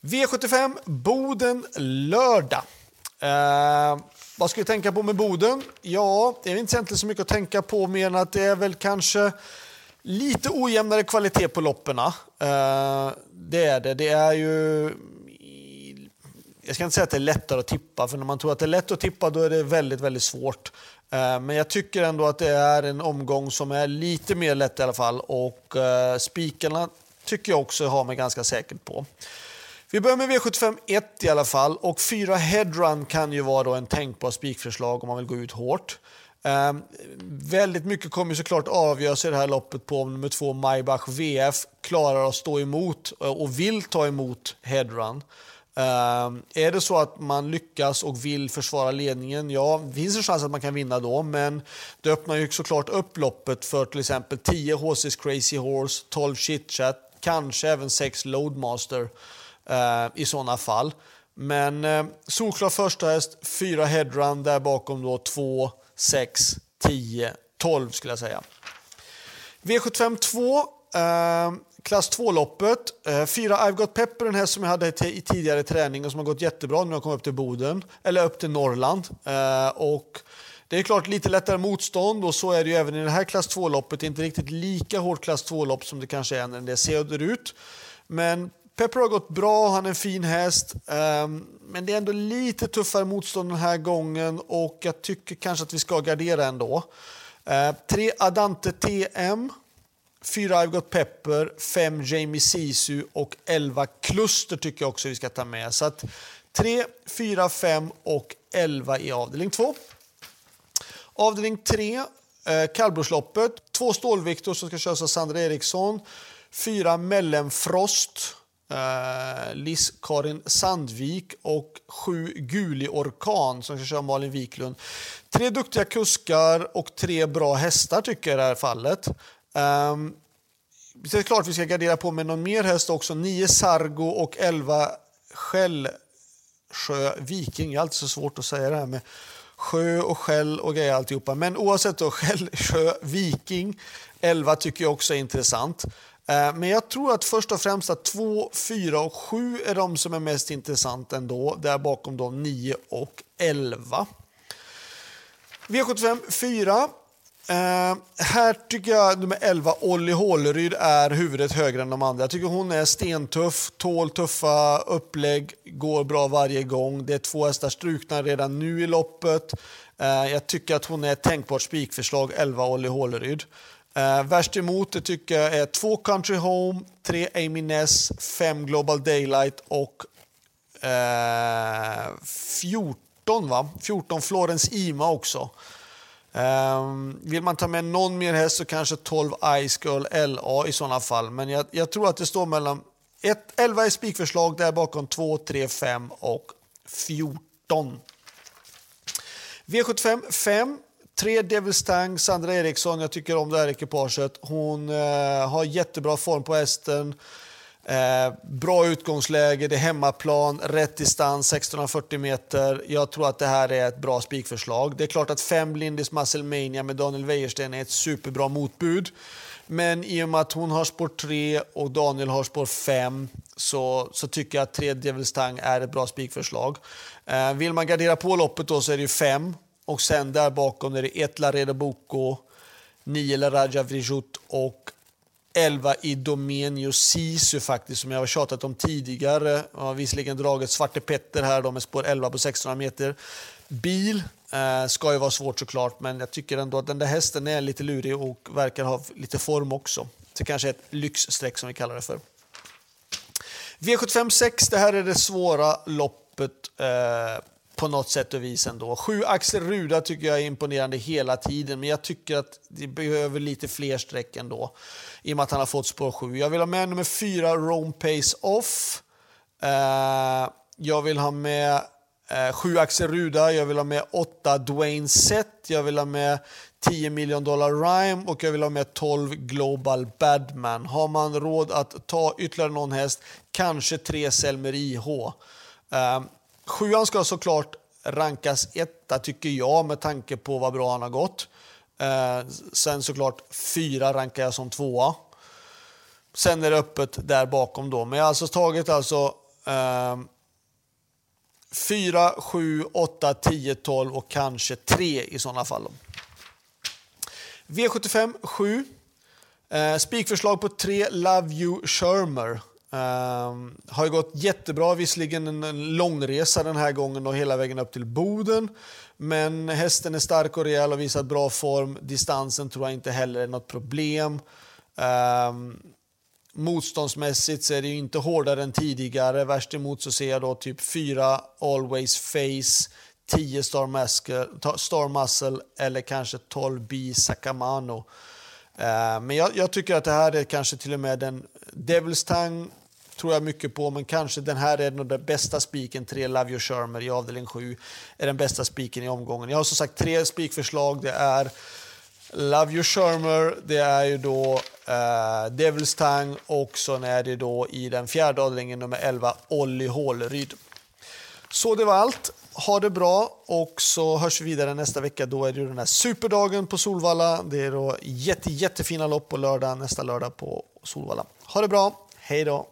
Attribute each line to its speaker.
Speaker 1: V75 Boden lördag. Eh, vad ska vi tänka på med Boden? Ja, det är inte egentligen så mycket att tänka på mer än att det är väl kanske lite ojämnare kvalitet på loppen. Eh, det är det. Det är ju... Jag ska inte säga att det är lättare att tippa, för när man tror att det är lätt att tippa då är det väldigt, väldigt svårt. Eh, men jag tycker ändå att det är en omgång som är lite mer lätt i alla fall och eh, spikarna tycker jag också har mig ganska säkert på. Vi börjar med V75 1 i alla fall och 4 headrun kan ju vara då en tänkbar spikförslag om man vill gå ut hårt. Um, väldigt mycket kommer såklart avgöras i det här loppet på om nummer två Maybach VF klarar att stå emot eh, och vill ta emot headrun. Um, är det så att man lyckas och vill försvara ledningen, ja, det finns en chans att man kan vinna då, men det öppnar ju såklart upp loppet för till exempel 10 HC's Crazy Horse, 12 Chitchat, kanske även 6 Loadmaster eh, i sådana fall. Men eh, solklar första häst, 4 headrun, där bakom då 2, 6, 10, 12 skulle jag säga. V75 2, eh, klass 2-loppet. Eh, fyra I've Got Pepper, den här som jag hade i tidigare träning och som har gått jättebra nu när jag kom upp till Boden, eller upp till Norrland. Eh, och det är klart lite lättare motstånd och så är det ju även i det här klass 2-loppet. Inte riktigt lika hårt klass 2-lopp som det kanske är när det ser ut. Men Pepper har gått bra, han är en fin häst. Um, men det är ändå lite tuffare motstånd den här gången och jag tycker kanske att vi ska gardera ändå. Uh, tre Adante TM, fyra I've Got Pepper, fem Jamie Sisu och elva Kluster tycker jag också vi ska ta med. Så att 3, 4, 5 och 11 i avdelning 2. Avdelning 3, eh, kallblodsloppet. Två stålviktor som ska köras av Sandra Eriksson. Fyra Mellenfrost, eh, Liss-Karin Sandvik och sju Guli Orkan som ska köra Malin Wiklund. Tre duktiga kuskar och tre bra hästar tycker jag i det här fallet. Ehm, det är klart vi ska gardera på med någon mer häst också. Nio Sargo och elva Skällsjö Viking. Det är alltid så svårt att säga det här med sjö och skäll och grejer alltihopa. Men oavsett då, Skällsjö Viking 11 tycker jag också är intressant. Eh, men jag tror att först och främst att 2, 4 och 7 är de som är mest intressanta ändå. Där bakom de 9 och 11. V75 4. Eh, här tycker jag nummer 11, Olli Håleryd, är huvudet högre än de andra. Jag tycker hon är stentuff, tål tuffa upplägg, går bra varje gång. Det är två hästar strukna redan nu i loppet. Eh, jag tycker att hon är ett tänkbart spikförslag, 11 Olli Håleryd. Uh, värst emot det tycker jag är 2 Country Home, 3 Amy Ness, 5 Global Daylight och eh, uh, 14 va? 14 Florence Ima också. Um, vill man ta med någon mer häst så kanske 12 Ice Girl LA i sådana fall. Men jag, jag tror att det står mellan ett, 11 i spikförslag, där bakom 2, 3, 5 och 14. V75 5. Tre Devils Tang, Sandra Eriksson. Jag tycker om det här ekipaget. Hon eh, har jättebra form på hästen. Eh, bra utgångsläge, det är hemmaplan, rätt distans, 1640 meter. Jag tror att det här är ett bra spikförslag. Det är klart att fem Lindis Muscle Mania med Daniel Wäjersten är ett superbra motbud. Men i och med att hon har spår 3 och Daniel har spår 5 så, så tycker jag att 3 Devils Tang är ett bra spikförslag. Eh, vill man gardera på loppet då så är det ju 5 och sen där bakom är det 1 Laredo Boko, 9 La Raja Vrijut och 11 i Domenio Sisu faktiskt, som jag har tjatat om tidigare. Jag har visserligen dragit Svarte Petter här då med spår 11 på 1600 meter. Bil eh, ska ju vara svårt såklart, men jag tycker ändå att den där hästen är lite lurig och verkar ha lite form också. Så kanske ett lyxstreck som vi kallar det för. V75 6, det här är det svåra loppet eh, på något sätt och vis ändå. Sju Axel Ruda tycker jag är imponerande hela tiden, men jag tycker att det behöver lite fler streck ändå i och med att han har fått spår 7. Jag vill ha med nummer 4 Rome Pace Off. Eh, jag vill ha med 7 sju Axel Ruda, jag vill ha med 8 Dwayne Sett, jag vill ha med 10 miljon dollar Rhyme och jag vill ha med 12 Global Badman. Har man råd att ta ytterligare någon häst, kanske 3 Selmer IH. Uh, eh, Sjuan ska såklart rankas etta tycker jag med tanke på vad bra han har gått. Eh, sen såklart fyra rankar jag som tvåa. Sen är det öppet där bakom då. Men jag har alltså tagit alltså Eh, 4, 7, 8, 10, 12 och kanske 3 i sådana fall. V75 7. Eh, spikförslag på 3 Love You Shermer. Um, har ju gått jättebra, visserligen en, en långresa den här gången och hela vägen upp till Boden. Men hästen är stark och rejäl och visat bra form. Distansen tror jag inte heller är något problem. Um, motståndsmässigt så är det ju inte hårdare än tidigare. Värst emot så ser jag då typ 4 Always Face, 10 Star Muscle, Star Muscle eller kanske 12 B Sakamano. Uh, men jag, jag, tycker att det här är kanske till och med den Devil's Tongue tror jag mycket på, men kanske den här är den bästa spiken. Tre Love Your Shermer i avdelning 7 är den bästa spiken i omgången. Jag har som sagt tre spikförslag. Det är Love Your Shermer, det är ju då eh, Devil's Tongue och så är det då i den fjärde avdelningen nummer 11 Olli Håleryd. Så det var allt. Ha det bra och så hörs vi vidare nästa vecka. Då är det den här superdagen på Solvalla. Det är då jätte, jättefina lopp på lördag, nästa lördag på Solvalla. Ha det bra. Hej då!